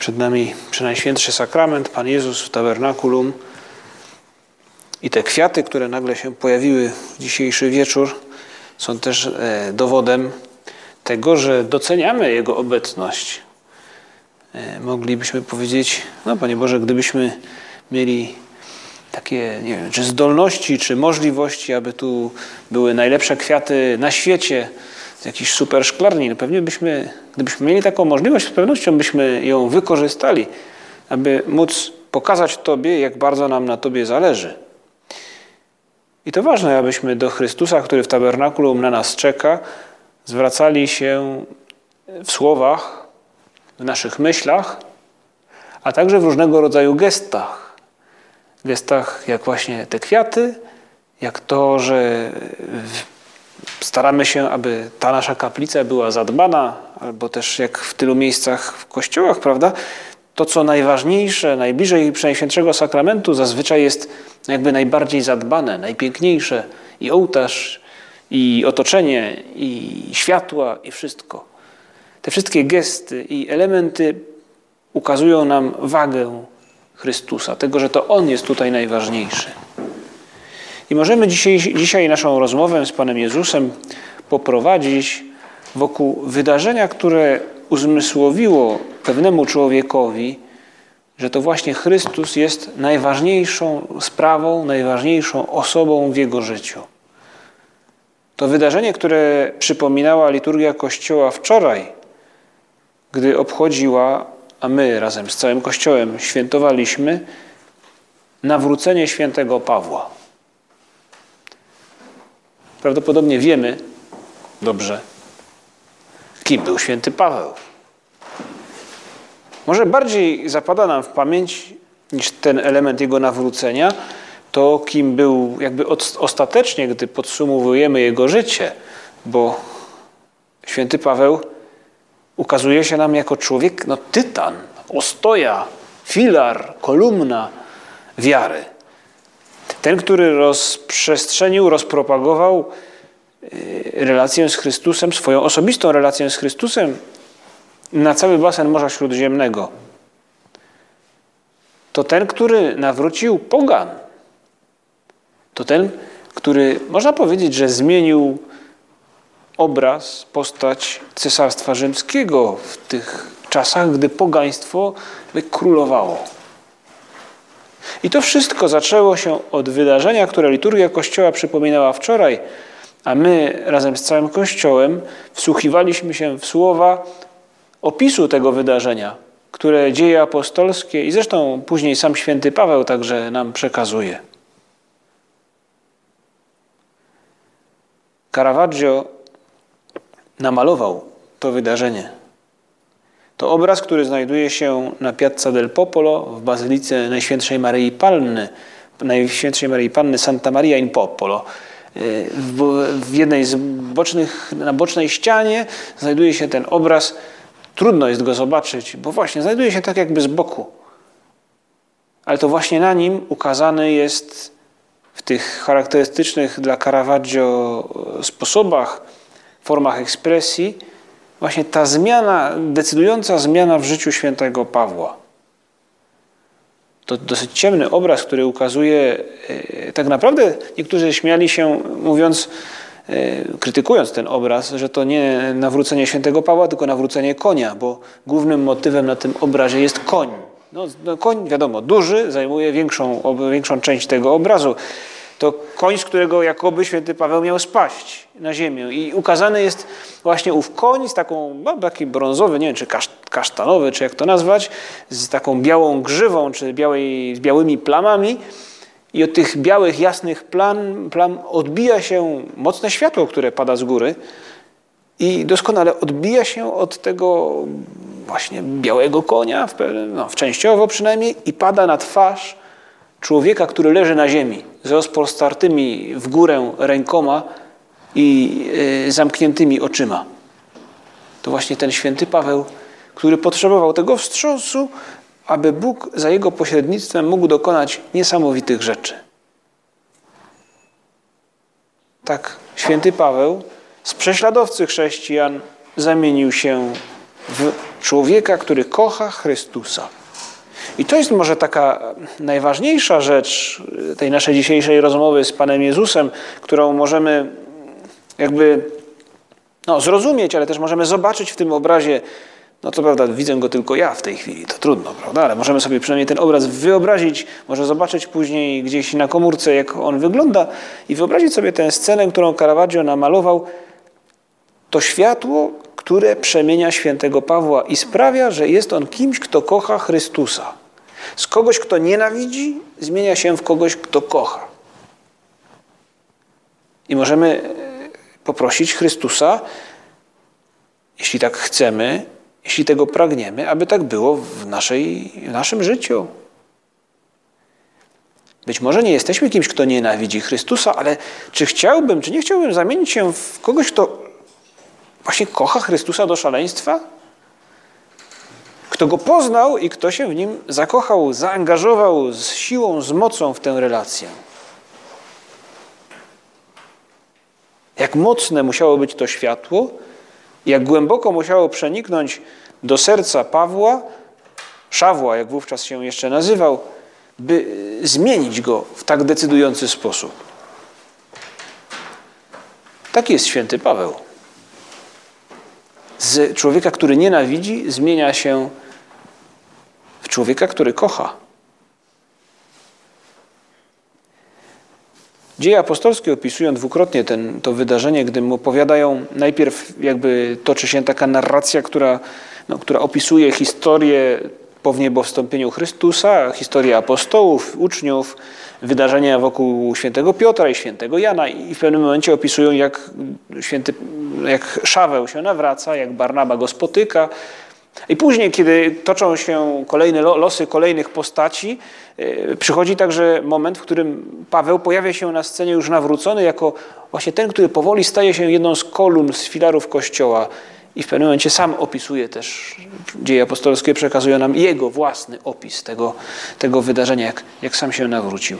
Przed nami Przenajświętszy Sakrament, Pan Jezus w tabernakulum i te kwiaty, które nagle się pojawiły w dzisiejszy wieczór, są też e, dowodem tego, że doceniamy Jego obecność. E, moglibyśmy powiedzieć, no Panie Boże, gdybyśmy mieli takie, nie wiem, czy zdolności, czy możliwości, aby tu były najlepsze kwiaty na świecie, jakiś super szklarni. No pewnie byśmy, gdybyśmy mieli taką możliwość, z pewnością byśmy ją wykorzystali, aby móc pokazać Tobie, jak bardzo nam na Tobie zależy. I to ważne, abyśmy do Chrystusa, który w tabernakulum na nas czeka, zwracali się w słowach, w naszych myślach, a także w różnego rodzaju gestach. Gestach jak właśnie te kwiaty, jak to, że staramy się, aby ta nasza kaplica była zadbana, albo też jak w tylu miejscach w kościołach, prawda? To, co najważniejsze, najbliżej Przenajświętszego Sakramentu, zazwyczaj jest jakby najbardziej zadbane, najpiękniejsze. I ołtarz, i otoczenie, i światła, i wszystko. Te wszystkie gesty i elementy ukazują nam wagę Chrystusa, tego, że to On jest tutaj najważniejszy. I możemy dzisiaj, dzisiaj naszą rozmowę z Panem Jezusem poprowadzić wokół wydarzenia, które uzmysłowiło pewnemu człowiekowi, że to właśnie Chrystus jest najważniejszą sprawą, najważniejszą osobą w jego życiu. To wydarzenie, które przypominała liturgia Kościoła wczoraj, gdy obchodziła, a my razem z całym Kościołem świętowaliśmy, nawrócenie świętego Pawła. Prawdopodobnie wiemy dobrze, kim był święty Paweł. Może bardziej zapada nam w pamięć niż ten element jego nawrócenia, to kim był jakby ostatecznie, gdy podsumowujemy jego życie, bo święty Paweł ukazuje się nam jako człowiek, no tytan, ostoja, filar, kolumna wiary. Ten, który rozprzestrzenił, rozpropagował y, relację z Chrystusem, swoją osobistą relację z Chrystusem na cały basen Morza Śródziemnego. To ten, który nawrócił pogan. To ten, który można powiedzieć, że zmienił obraz, postać Cesarstwa Rzymskiego w tych czasach, gdy pogaństwo królowało. I to wszystko zaczęło się od wydarzenia, które liturgia Kościoła przypominała wczoraj, a my razem z całym Kościołem wsłuchiwaliśmy się w słowa opisu tego wydarzenia, które dzieje apostolskie i zresztą później sam święty Paweł także nam przekazuje. Caravaggio namalował to wydarzenie. To obraz, który znajduje się na Piazza del Popolo w Bazylice Najświętszej Maryi Panny, Najświętszej Maryi Panny Santa Maria in Popolo. W jednej z bocznych, na bocznej ścianie znajduje się ten obraz. Trudno jest go zobaczyć, bo właśnie znajduje się tak jakby z boku. Ale to właśnie na nim ukazany jest w tych charakterystycznych dla Caravaggio sposobach, formach ekspresji, właśnie ta zmiana, decydująca zmiana w życiu świętego Pawła. To dosyć ciemny obraz, który ukazuje, e, tak naprawdę niektórzy śmiali się, mówiąc, e, krytykując ten obraz, że to nie nawrócenie świętego Pawła, tylko nawrócenie konia, bo głównym motywem na tym obrazie jest koń. No, no koń, wiadomo, duży, zajmuje większą, większą część tego obrazu to koń, z którego jakoby święty Paweł miał spaść na ziemię. I ukazany jest właśnie ów koń z taką, no, taki brązowy, nie wiem, czy kasztanowy, czy jak to nazwać, z taką białą grzywą, czy białej, z białymi plamami. I od tych białych, jasnych plam, plam odbija się mocne światło, które pada z góry. I doskonale odbija się od tego właśnie białego konia, w, no, w częściowo przynajmniej, i pada na twarz człowieka, który leży na ziemi z rozpostartymi w górę rękoma i y, zamkniętymi oczyma. To właśnie ten święty Paweł, który potrzebował tego wstrząsu, aby Bóg za jego pośrednictwem mógł dokonać niesamowitych rzeczy. Tak, święty Paweł z prześladowcy chrześcijan zamienił się w człowieka, który kocha Chrystusa. I to jest może taka najważniejsza rzecz tej naszej dzisiejszej rozmowy z Panem Jezusem, którą możemy jakby no, zrozumieć, ale też możemy zobaczyć w tym obrazie. No to prawda, widzę go tylko ja w tej chwili, to trudno, prawda? Ale możemy sobie przynajmniej ten obraz wyobrazić, może zobaczyć później gdzieś na komórce, jak on wygląda i wyobrazić sobie tę scenę, którą Caravaggio namalował. To światło, które przemienia świętego Pawła i sprawia, że jest on kimś, kto kocha Chrystusa. Z kogoś, kto nienawidzi, zmienia się w kogoś, kto kocha. I możemy e, poprosić Chrystusa, jeśli tak chcemy, jeśli tego pragniemy, aby tak było w, naszej, w naszym życiu. Być może nie jesteśmy kimś, kto nienawidzi Chrystusa, ale czy chciałbym, czy nie chciałbym zamienić się w kogoś, kto właśnie kocha Chrystusa do szaleństwa? Kto go poznał i kto się w nim zakochał, zaangażował z siłą, z mocą w tę relację. Jak mocne musiało być to światło, jak głęboko musiało przeniknąć do serca Pawła, Szawła, jak wówczas się jeszcze nazywał, by zmienić go w tak decydujący sposób. Taki jest święty Paweł. Z człowieka, który nienawidzi, zmienia się człowieka, który kocha. Dzieje apostolskie opisują dwukrotnie ten, to wydarzenie, gdy mu opowiadają, najpierw jakby toczy się taka narracja, która, no, która opisuje historię po wniebowstąpieniu Chrystusa, historię apostołów, uczniów, wydarzenia wokół świętego Piotra i świętego Jana i w pewnym momencie opisują, jak, święty, jak Szaweł się nawraca, jak Barnaba go spotyka, i później, kiedy toczą się kolejne losy kolejnych postaci, e, przychodzi także moment, w którym Paweł pojawia się na scenie już nawrócony, jako właśnie ten, który powoli staje się jedną z kolumn, z filarów Kościoła. I w pewnym momencie sam opisuje też, dzieje apostolskie przekazują nam jego własny opis tego, tego wydarzenia, jak, jak sam się nawrócił.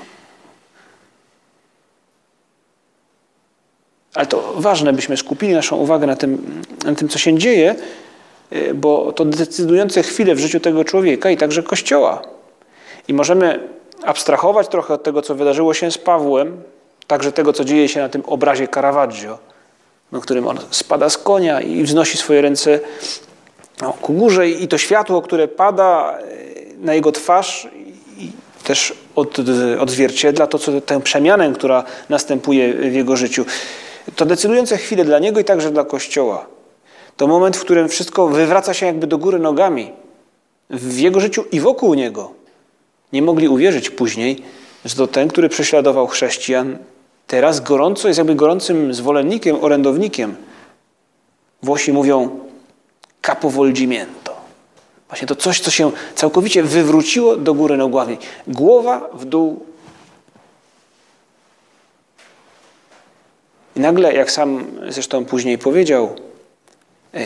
Ale to ważne, byśmy skupili naszą uwagę na tym, na tym co się dzieje, bo to decydujące chwile w życiu tego człowieka i także Kościoła. I możemy abstrahować trochę od tego, co wydarzyło się z Pawłem, także tego, co dzieje się na tym obrazie Caravaggio, na którym on spada z konia i wznosi swoje ręce no, ku górze i to światło, które pada y, na jego twarz i też od, odzwierciedla to, co, tę przemianę, która następuje w jego życiu. To decydujące chwile dla niego i także dla Kościoła. To moment, w którym wszystko wywraca się jakby do góry nogami w jego życiu i wokół niego. Nie mogli uwierzyć później, że to ten, który prześladował chrześcijan, teraz gorąco jest jakby gorącym zwolennikiem, orędownikiem. Włosi mówią capovolgimento. Właśnie to coś, co się całkowicie wywróciło do góry nogami. Głowa w dół. I nagle, jak sam zresztą później powiedział,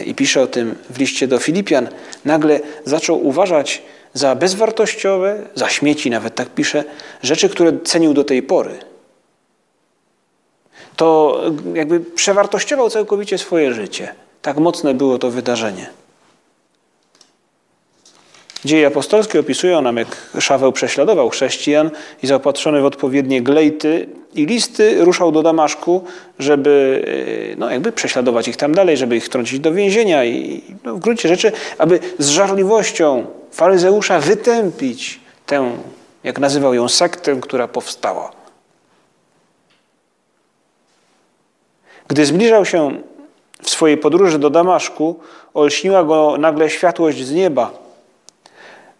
i pisze o tym w liście do Filipian, nagle zaczął uważać za bezwartościowe, za śmieci nawet tak pisze, rzeczy, które cenił do tej pory. To jakby przewartościował całkowicie swoje życie. Tak mocne było to wydarzenie. Dzieje apostolskie opisują nam, jak Szaweł prześladował chrześcijan i zaopatrzony w odpowiednie glejty i listy ruszał do Damaszku, żeby e, no, jakby prześladować ich tam dalej, żeby ich wtrącić do więzienia i no, w gruncie rzeczy, aby z żarliwością faryzeusza wytępić tę, jak nazywał ją, sektę, która powstała. Gdy zbliżał się w swojej podróży do Damaszku, olśniła go nagle światłość z nieba –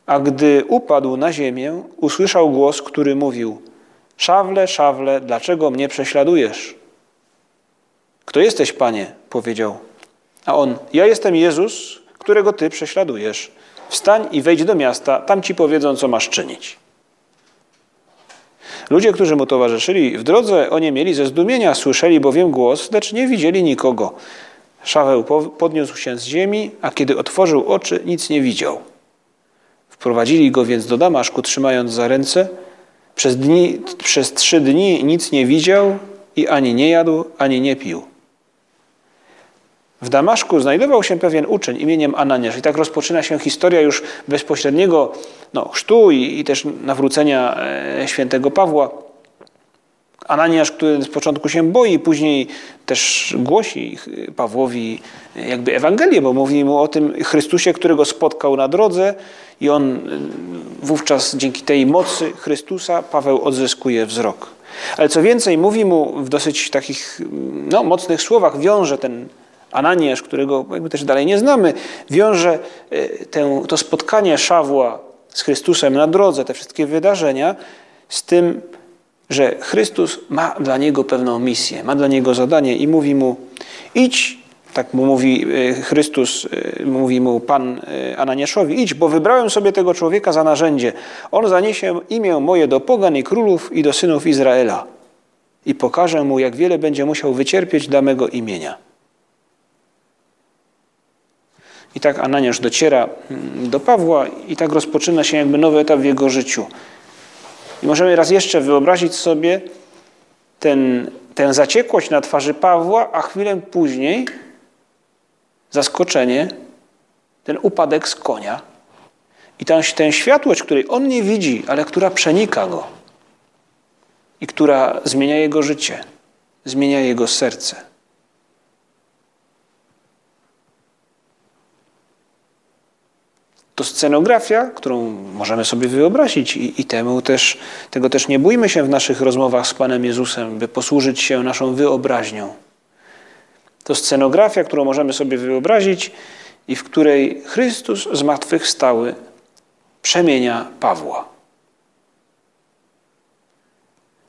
a gdy upadł na ziemię, usłyszał głos, który mówił: Szawle, szawle, dlaczego mnie prześladujesz? Kto jesteś, panie? powiedział. A on: Ja jestem Jezus, którego ty prześladujesz. Wstań i wejdź do miasta, tam ci powiedzą, co masz czynić. Ludzie, którzy mu towarzyszyli w drodze, o nie mieli ze zdumienia, słyszeli bowiem głos, lecz nie widzieli nikogo. Szaweł podniósł się z ziemi, a kiedy otworzył oczy, nic nie widział. Wprowadzili go więc do Damaszku, trzymając za ręce. Przez, dni, przez trzy dni nic nie widział i ani nie jadł, ani nie pił. W Damaszku znajdował się pewien uczeń imieniem Ananiasz i tak rozpoczyna się historia już bezpośredniego no, chrztu i, i też nawrócenia e, świętego Pawła. Ananiasz, który z początku się boi, później też głosi Pawłowi jakby Ewangelię, bo mówi mu o tym Chrystusie, którego spotkał na drodze i on wówczas dzięki tej mocy Chrystusa Paweł odzyskuje wzrok. Ale co więcej, mówi mu w dosyć takich no, mocnych słowach, wiąże ten Ananiasz, którego jakby też dalej nie znamy, wiąże tę, to spotkanie Szawła z Chrystusem na drodze, te wszystkie wydarzenia z tym, że Chrystus ma dla niego pewną misję, ma dla niego zadanie i mówi mu: idź, tak mu mówi e, Chrystus, e, mówi mu Pan Ananiaszowi: idź, bo wybrałem sobie tego człowieka za narzędzie. On zaniesie imię moje do pogan i królów i do synów Izraela. I pokażę mu, jak wiele będzie musiał wycierpieć dla mego imienia. I tak Ananiasz dociera mm, do Pawła i tak rozpoczyna się jakby nowy etap w jego życiu. I możemy raz jeszcze wyobrazić sobie ten, tę zaciekłość na twarzy Pawła, a chwilę później zaskoczenie, ten upadek z konia i tę, tę światłość, której on nie widzi, ale która przenika go i która zmienia jego życie, zmienia jego serce. To scenografia, którą możemy sobie wyobrazić i, i temu też, tego też nie bójmy się w naszych rozmowach z Panem Jezusem, by posłużyć się naszą wyobraźnią. To scenografia, którą możemy sobie wyobrazić i w której Chrystus zmartwychwstały przemienia Pawła.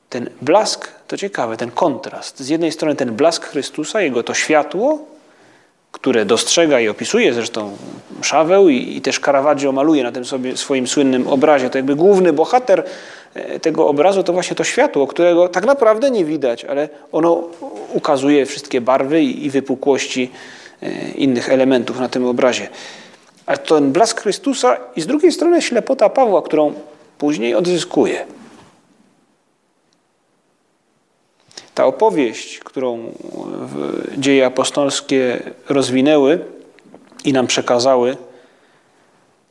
Ten blask, to ciekawe, ten kontrast. Z jednej strony ten blask Chrystusa, jego to światło, które dostrzega i opisuje zresztą Szaweł i, i też Caravaggio maluje na tym sobie, swoim słynnym obrazie. To jakby główny bohater e, tego obrazu to właśnie to światło, którego tak naprawdę nie widać, ale ono ukazuje wszystkie barwy i, i wypukłości e, innych elementów na tym obrazie. To ten blask Chrystusa i z drugiej strony ślepota Pawła, którą później odzyskuje. Ta opowieść, którą dzieje apostolskie rozwinęły i nam przekazały,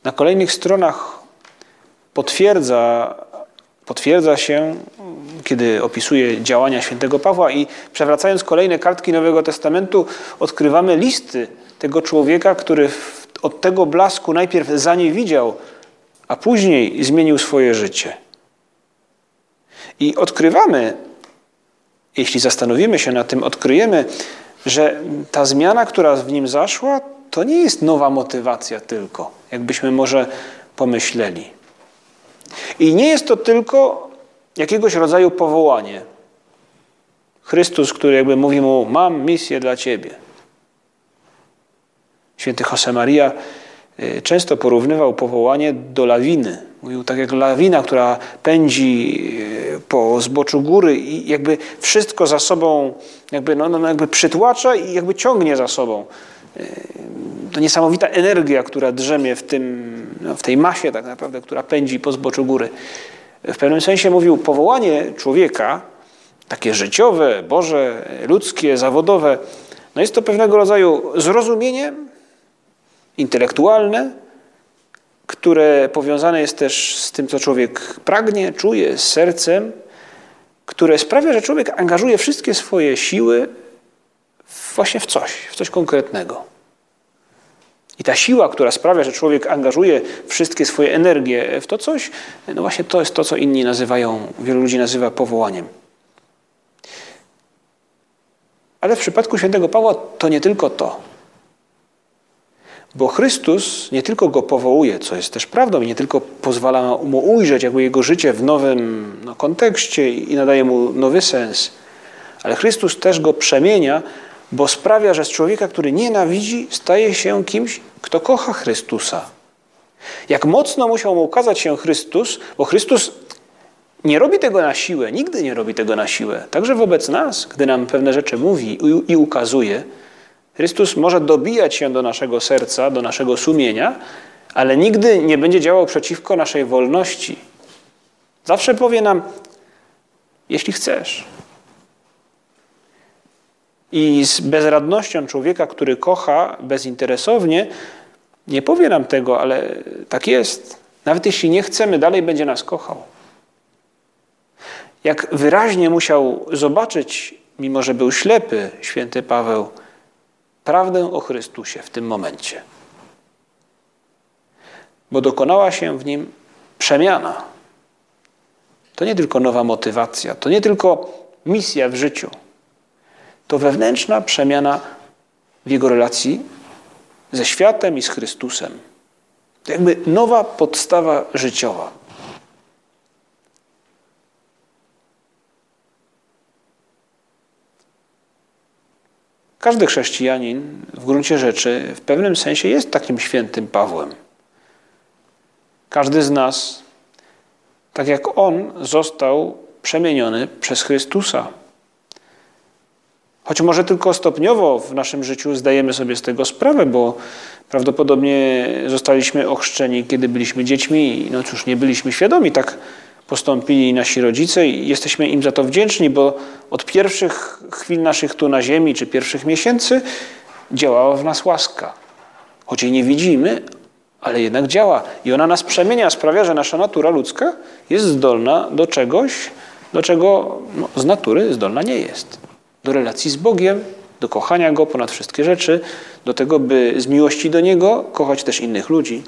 na kolejnych stronach potwierdza, potwierdza się, kiedy opisuje działania świętego Pawła i przewracając kolejne kartki Nowego Testamentu, odkrywamy listy tego człowieka, który od tego blasku najpierw zaniewidział, a później zmienił swoje życie. I odkrywamy jeśli zastanowimy się nad tym, odkryjemy, że ta zmiana, która w nim zaszła, to nie jest nowa motywacja tylko, jakbyśmy może pomyśleli. I nie jest to tylko jakiegoś rodzaju powołanie. Chrystus, który jakby mówi mu: Mam misję dla ciebie. Święty Josemaria y, często porównywał powołanie do lawiny. Mówił tak jak lawina, która pędzi e, po zboczu góry i jakby wszystko za sobą jakby, no, no, jakby przytłacza i jakby ciągnie za sobą. E, to niesamowita energia, która drzemie w, tym, no, w tej masie tak naprawdę, która pędzi po zboczu góry. W pewnym sensie mówił, powołanie człowieka, takie życiowe, Boże, ludzkie, zawodowe, no jest to pewnego rodzaju zrozumienie intelektualne, które powiązane jest też z tym, co człowiek pragnie, czuje, z sercem, które sprawia, że człowiek angażuje wszystkie swoje siły właśnie w coś, w coś konkretnego. I ta siła, która sprawia, że człowiek angażuje wszystkie swoje energie w to coś, no właśnie to jest to, co inni nazywają, wielu ludzi nazywa powołaniem. Ale w przypadku świętego Pawła to nie tylko to. Bo Chrystus nie tylko go powołuje, co jest też prawdą, i nie tylko pozwala mu ujrzeć jakby jego życie w nowym no, kontekście i nadaje mu nowy sens, ale Chrystus też go przemienia bo sprawia, że z człowieka, który nienawidzi, staje się kimś, kto kocha Chrystusa. Jak mocno musiał mu ukazać się Chrystus, bo Chrystus nie robi tego na siłę, nigdy nie robi tego na siłę. Także wobec nas, gdy nam pewne rzeczy mówi i ukazuje, Chrystus może dobijać się do naszego serca, do naszego sumienia, ale nigdy nie będzie działał przeciwko naszej wolności. Zawsze powie nam, jeśli chcesz. I z bezradnością człowieka, który kocha bezinteresownie, nie powie nam tego, ale tak jest. Nawet jeśli nie chcemy, dalej będzie nas kochał. Jak wyraźnie musiał zobaczyć, mimo że był ślepy, święty Paweł, prawdę o Chrystusie w tym momencie. Bo dokonała się w nim przemiana. To nie tylko nowa motywacja, to nie tylko misja w życiu. To wewnętrzna przemiana w jego relacji ze światem i z Chrystusem. To jakby nowa podstawa życiowa. Każdy chrześcijanin w gruncie rzeczy w pewnym sensie jest takim świętym Pawłem. Każdy z nas, tak jak on, został przemieniony przez Chrystusa. Choć może tylko stopniowo w naszym życiu zdajemy sobie z tego sprawę, bo prawdopodobnie zostaliśmy ochrzczeni, kiedy byliśmy dziećmi, no cóż, nie byliśmy świadomi tak postąpili nasi rodzice i jesteśmy im za to wdzięczni, bo od pierwszych chwil naszych tu na ziemi, czy pierwszych miesięcy działała w nas łaska. Choć jej nie widzimy, ale jednak działa. I ona nas przemienia, sprawia, że nasza natura ludzka jest zdolna do czegoś, do czego no, z natury zdolna nie jest. Do relacji z Bogiem, do kochania Go ponad wszystkie rzeczy, do tego, by z miłości do Niego kochać też innych ludzi.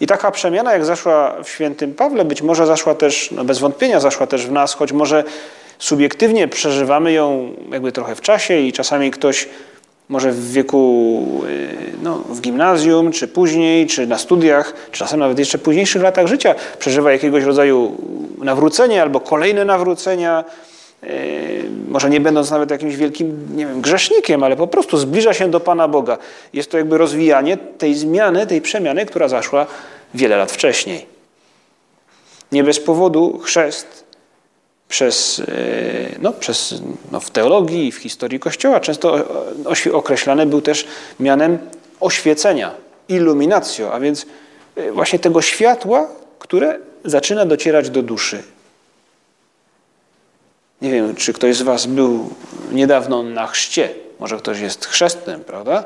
I taka przemiana, jak zaszła w świętym Pawle, być może zaszła też, no bez wątpienia zaszła też w nas, choć może subiektywnie przeżywamy ją jakby trochę w czasie i czasami ktoś może w wieku, y, no, w gimnazjum, czy później, czy na studiach, czy czasem nawet jeszcze późniejszych latach życia przeżywa jakiegoś rodzaju nawrócenie albo kolejne nawrócenia, y, może nie będąc nawet jakimś wielkim, nie wiem, grzesznikiem, ale po prostu zbliża się do Pana Boga. Jest to jakby rozwijanie tej zmiany, tej przemiany, która zaszła wiele lat wcześniej. Nie bez powodu chrzest przez, e, no, przez, no, w teologii i w historii Kościoła często określany był też mianem oświecenia, illuminatio, a więc e, właśnie tego światła, które zaczyna docierać do duszy. Nie wiem, czy ktoś z Was był niedawno na chrzcie. Może ktoś jest chrzestnym, prawda?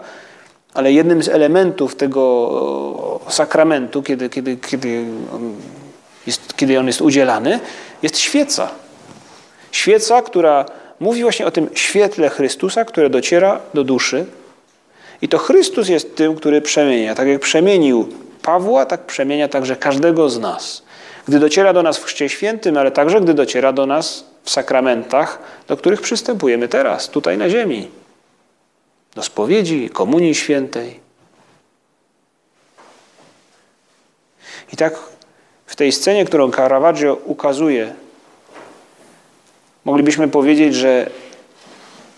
Ale jednym z elementów tego sakramentu, kiedy, kiedy, kiedy, on jest, kiedy on jest udzielany, jest świeca. Świeca, która mówi właśnie o tym świetle Chrystusa, które dociera do duszy. I to Chrystus jest tym, który przemienia. Tak jak przemienił Pawła, tak przemienia także każdego z nas. Gdy dociera do nas w Chrzcie Świętym, ale także gdy dociera do nas w sakramentach, do których przystępujemy teraz, tutaj na ziemi. Do spowiedzi, komunii świętej. I tak w tej scenie, którą Caravaggio ukazuje moglibyśmy powiedzieć, że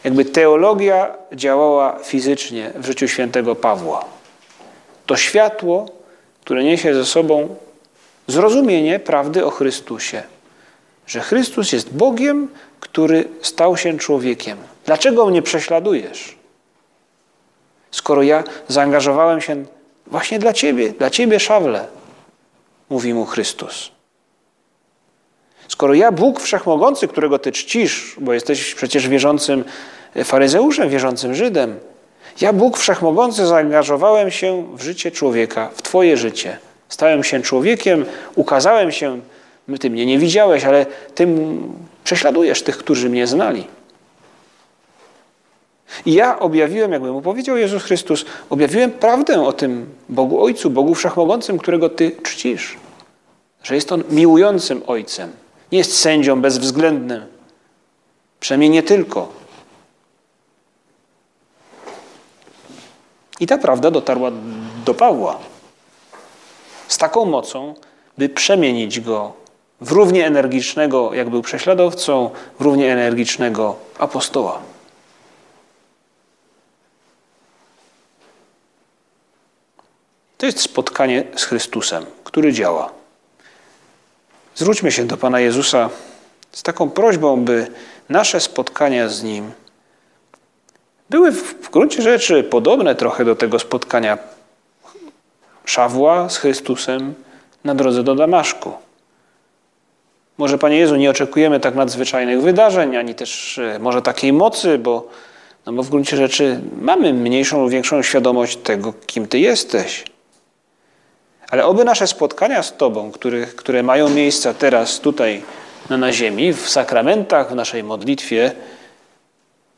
jakby teologia działała fizycznie w życiu świętego Pawła. To światło, które niesie ze sobą zrozumienie prawdy o Chrystusie, że Chrystus jest Bogiem, który stał się człowiekiem. Dlaczego mnie prześladujesz? Skoro ja zaangażowałem się właśnie dla Ciebie, dla Ciebie, Szawle, mówi mu Chrystus. Skoro ja, Bóg Wszechmogący, którego Ty czcisz, bo jesteś przecież wierzącym faryzeuszem, wierzącym Żydem, ja, Bóg Wszechmogący, zaangażowałem się w życie człowieka, w Twoje życie. Stałem się człowiekiem, ukazałem się, Ty mnie nie widziałeś, ale Tym prześladujesz tych, którzy mnie znali. I ja objawiłem, jakby mu powiedział Jezus Chrystus, objawiłem prawdę o tym Bogu Ojcu, Bogu Wszechmogącym, którego Ty czcisz. Że jest On miłującym Ojcem, nie jest sędzią bezwzględnym. Przynajmniej nie tylko. I ta prawda dotarła do Pawła z taką mocą, by przemienić go w równie energicznego, jak był prześladowcą, w równie energicznego apostoła. To jest spotkanie z Chrystusem, który działa. Zwróćmy się do Pana Jezusa z taką prośbą, by nasze spotkania z Nim były w gruncie rzeczy podobne trochę do tego spotkania Szawła z Chrystusem na drodze do Damaszku. Może, Panie Jezu, nie oczekujemy tak nadzwyczajnych wydarzeń, ani też e, może takiej mocy, bo, no bo w gruncie rzeczy mamy mniejszą lub większą świadomość tego, kim Ty jesteś. Ale oby nasze spotkania z Tobą, które, które mają miejsce teraz tutaj na, na ziemi, w sakramentach, w naszej modlitwie,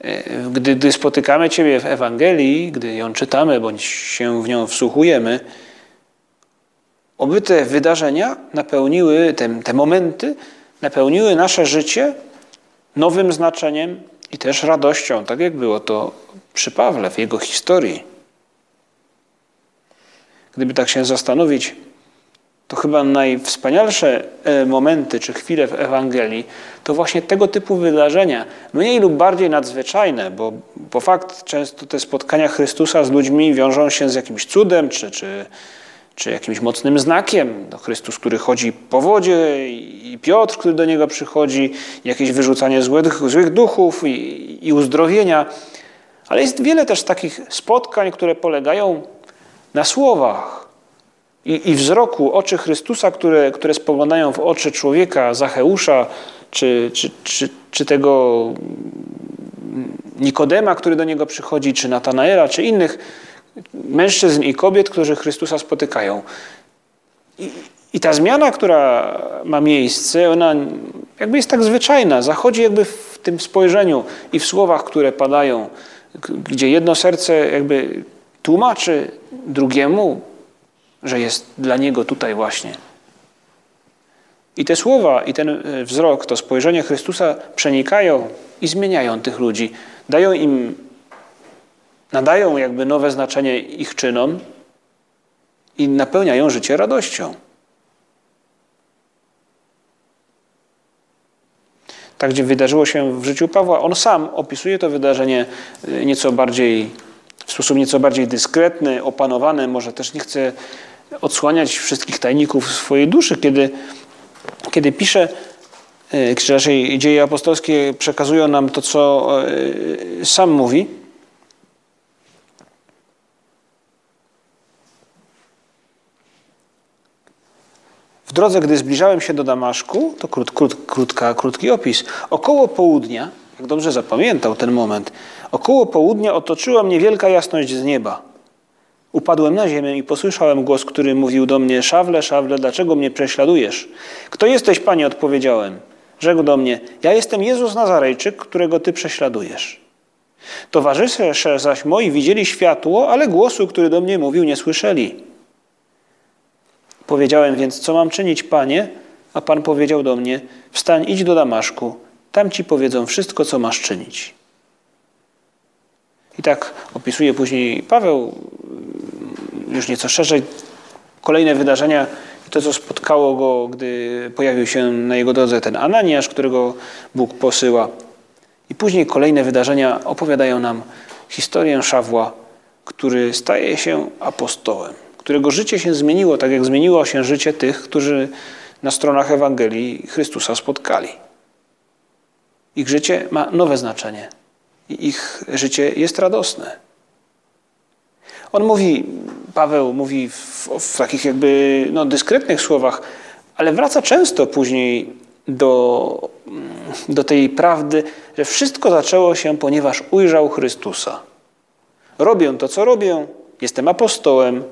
e, gdy, gdy spotykamy Ciebie w Ewangelii, gdy ją czytamy bądź się w nią wsłuchujemy, oby te wydarzenia napełniły, te, te momenty napełniły nasze życie nowym znaczeniem i też radością, tak jak było to przy Pawle w jego historii. Gdyby tak się zastanowić, to chyba najwspanialsze e, momenty czy chwile w Ewangelii to właśnie tego typu wydarzenia, mniej lub bardziej nadzwyczajne, bo, bo fakt często te spotkania Chrystusa z ludźmi wiążą się z jakimś cudem czy, czy, czy jakimś mocnym znakiem. No Chrystus, który chodzi po wodzie i Piotr, który do Niego przychodzi, jakieś wyrzucanie złych, złych duchów i, i uzdrowienia. Ale jest wiele też takich spotkań, które polegają na słowach i, i wzroku oczy Chrystusa, które, które spoglądają w oczy człowieka, Zacheusza, czy, czy, czy, czy tego Nikodema, który do niego przychodzi, czy Natanaela, czy innych mężczyzn i kobiet, którzy Chrystusa spotykają. I, I, ta zmiana, która ma miejsce, ona jakby jest tak zwyczajna, zachodzi jakby w tym spojrzeniu i w słowach, które padają, gdzie jedno serce jakby tłumaczy drugiemu, że jest dla niego tutaj właśnie. I te słowa, i ten e, wzrok, to spojrzenie Chrystusa przenikają i zmieniają tych ludzi. Dają im, nadają jakby nowe znaczenie ich czynom i napełniają życie radością. Tak, gdzie wydarzyło się w życiu Pawła, on sam opisuje to wydarzenie e, nieco bardziej w sposób nieco bardziej dyskretny, opanowany, może też nie chce odsłaniać wszystkich tajników swojej duszy, kiedy, kiedy pisze, e, czy raczej dzieje apostolskie przekazują nam to, co e, sam mówi. W drodze, gdy zbliżałem się do Damaszku, to krót, krót, krótka, krótki opis, około południa, jak dobrze zapamiętał ten moment, Około południa otoczyła mnie wielka jasność z nieba. Upadłem na ziemię i posłyszałem głos, który mówił do mnie: Szawle, szawle, dlaczego mnie prześladujesz? Kto jesteś, panie? odpowiedziałem. Rzekł do mnie: Ja jestem Jezus Nazarejczyk, którego ty prześladujesz. Towarzysze zaś moi widzieli światło, ale głosu, który do mnie mówił, nie słyszeli. Powiedziałem więc: Co mam czynić, panie? A pan powiedział do mnie: Wstań, idź do Damaszku, tam ci powiedzą wszystko, co masz czynić. I tak opisuje później Paweł już nieco szerzej kolejne wydarzenia, to co spotkało go, gdy pojawił się na jego drodze ten Ananiasz, którego Bóg posyła. I później kolejne wydarzenia opowiadają nam historię Szawła, który staje się apostołem, którego życie się zmieniło, tak jak zmieniło się życie tych, którzy na stronach Ewangelii Chrystusa spotkali. Ich życie ma nowe znaczenie i ich życie jest radosne. On mówi, Paweł mówi w, w takich jakby no, dyskretnych słowach, ale wraca często później do, do tej prawdy, że wszystko zaczęło się, ponieważ ujrzał Chrystusa. Robię to, co robię, jestem apostołem,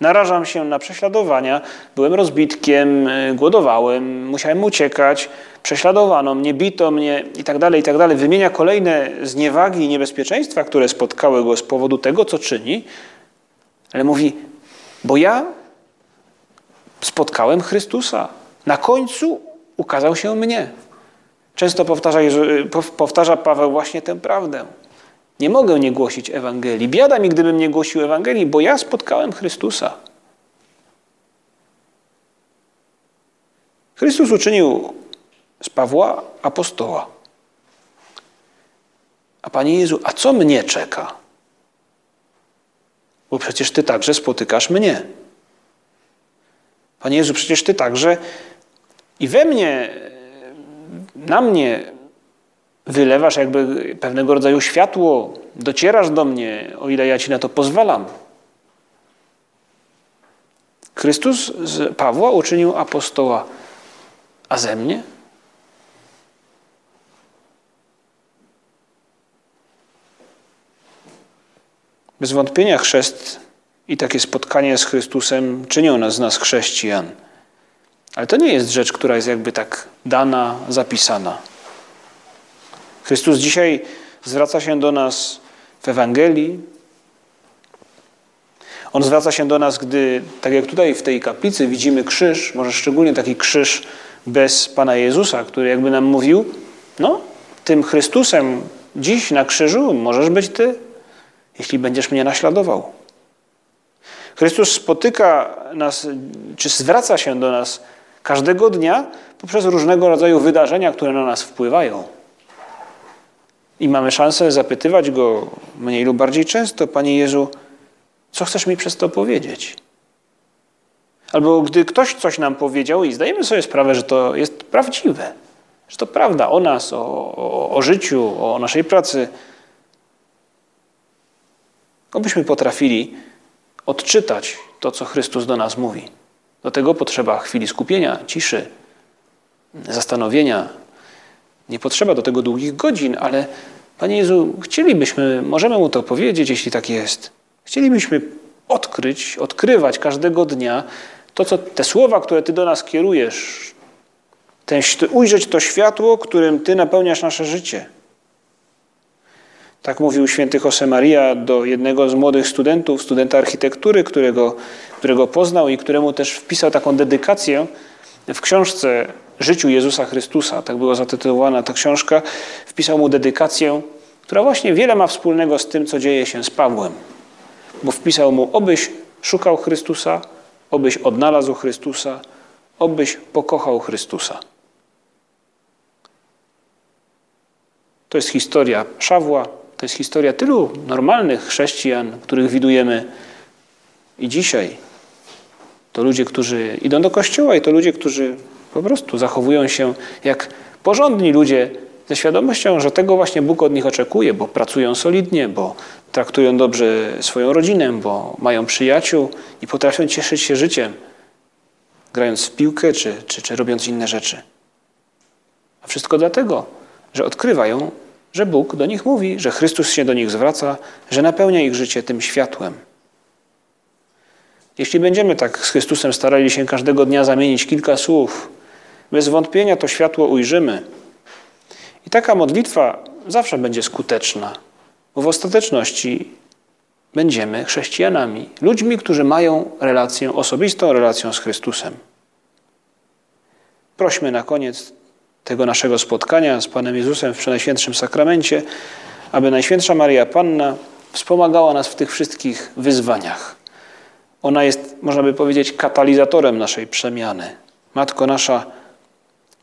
narażam się na prześladowania, byłem rozbitkiem, głodowałem, musiałem uciekać, prześladowano mnie, bito mnie i tak dalej, i tak. Wymienia kolejne zniewagi i niebezpieczeństwa, które spotkały go z powodu tego, co czyni, ale mówi, bo ja spotkałem Chrystusa. Na końcu ukazał się mnie. Często powtarza, powtarza Paweł właśnie tę prawdę. Nie mogę nie głosić Ewangelii. Biada mi, gdybym nie głosił Ewangelii, bo ja spotkałem Chrystusa. Chrystus uczynił z Pawła apostoła. A Panie Jezu, a co mnie czeka? Bo przecież Ty także spotykasz mnie. Panie Jezu, przecież Ty także i we mnie, na mnie wylewasz jakby pewnego rodzaju światło, docierasz do mnie, o ile ja Ci na to pozwalam. Chrystus z Pawła uczynił apostoła, a ze mnie? Bez wątpienia chrzest i takie spotkanie z Chrystusem czynią nas z nas chrześcijan. Ale to nie jest rzecz, która jest jakby tak dana, zapisana. Chrystus dzisiaj zwraca się do nas w Ewangelii. On zwraca się do nas, gdy, tak jak tutaj w tej kaplicy widzimy krzyż, może szczególnie taki krzyż bez Pana Jezusa, który jakby nam mówił, no, tym Chrystusem dziś na krzyżu możesz być Ty, jeśli będziesz mnie naśladował. Chrystus spotyka nas, czy zwraca się do nas każdego dnia poprzez różnego rodzaju wydarzenia, które na nas wpływają. I mamy szansę zapytywać Go mniej lub bardziej często, Panie Jezu, co chcesz mi przez to powiedzieć? Albo gdy ktoś coś nam powiedział i zdajemy sobie sprawę, że to jest prawdziwe, że to prawda o nas, o, o, o życiu, o naszej pracy, obyśmy potrafili odczytać to, co Chrystus do nas mówi. Do tego potrzeba chwili skupienia, ciszy, zastanowienia. Nie potrzeba do tego długich godzin, ale Panie Jezu, chcielibyśmy, możemy Mu to powiedzieć, jeśli tak jest. Chcielibyśmy odkryć, odkrywać każdego dnia to, co te słowa, które Ty do nas kierujesz, ten, ujrzeć to światło, którym Ty napełniasz nasze życie. Tak mówił święty Josemaria do jednego z młodych studentów, studenta architektury, którego, którego poznał i któremu też wpisał taką dedykację w książce Życiu Jezusa Chrystusa. Tak była zatytułowana ta książka. Wpisał mu dedykację, która właśnie wiele ma wspólnego z tym, co dzieje się z Pawłem. Bo wpisał mu, obyś szukał Chrystusa, obyś odnalazł Chrystusa, obyś pokochał Chrystusa. To jest historia Szawła, to jest historia tylu normalnych chrześcijan, których widujemy i dzisiaj. To ludzie, którzy idą do kościoła i to ludzie, którzy po prostu zachowują się jak porządni ludzie ze świadomością, że tego właśnie Bóg od nich oczekuje, bo pracują solidnie, bo traktują dobrze swoją rodzinę, bo mają przyjaciół i potrafią cieszyć się życiem, grając w piłkę czy, czy, czy robiąc inne rzeczy. A wszystko dlatego, że odkrywają że Bóg do nich mówi, że Chrystus się do nich zwraca, że napełnia ich życie tym światłem. Jeśli będziemy tak z Chrystusem starali się każdego dnia zamienić kilka słów, bez wątpienia to światło ujrzymy. I taka modlitwa zawsze będzie skuteczna, bo w ostateczności będziemy chrześcijanami, ludźmi, którzy mają relację, osobistą relację z Chrystusem. Prośmy na koniec tego naszego spotkania z Panem Jezusem w Przenajświętszym Sakramencie, aby Najświętsza Maria Panna wspomagała nas w tych wszystkich wyzwaniach. Ona jest, można by powiedzieć, katalizatorem naszej przemiany. Matko nasza,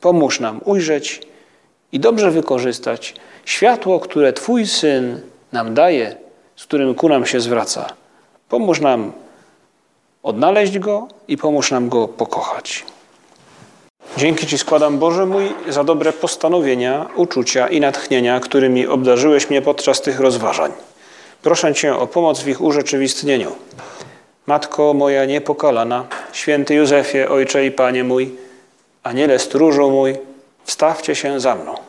pomóż nam ujrzeć i dobrze wykorzystać światło, które Twój Syn nam daje, z którym ku nam się zwraca. Pomóż nam odnaleźć Go i pomóż nam Go pokochać. Dzięki Ci składam, Boże mój, za dobre postanowienia, uczucia i natchnienia, którymi obdarzyłeś mnie podczas tych rozważań. Proszę Cię o pomoc w ich urzeczywistnieniu. Matko moja niepokalana, święty Józefie, Ojcze i Panie mój, Aniele stróżu mój, wstawcie się za mną.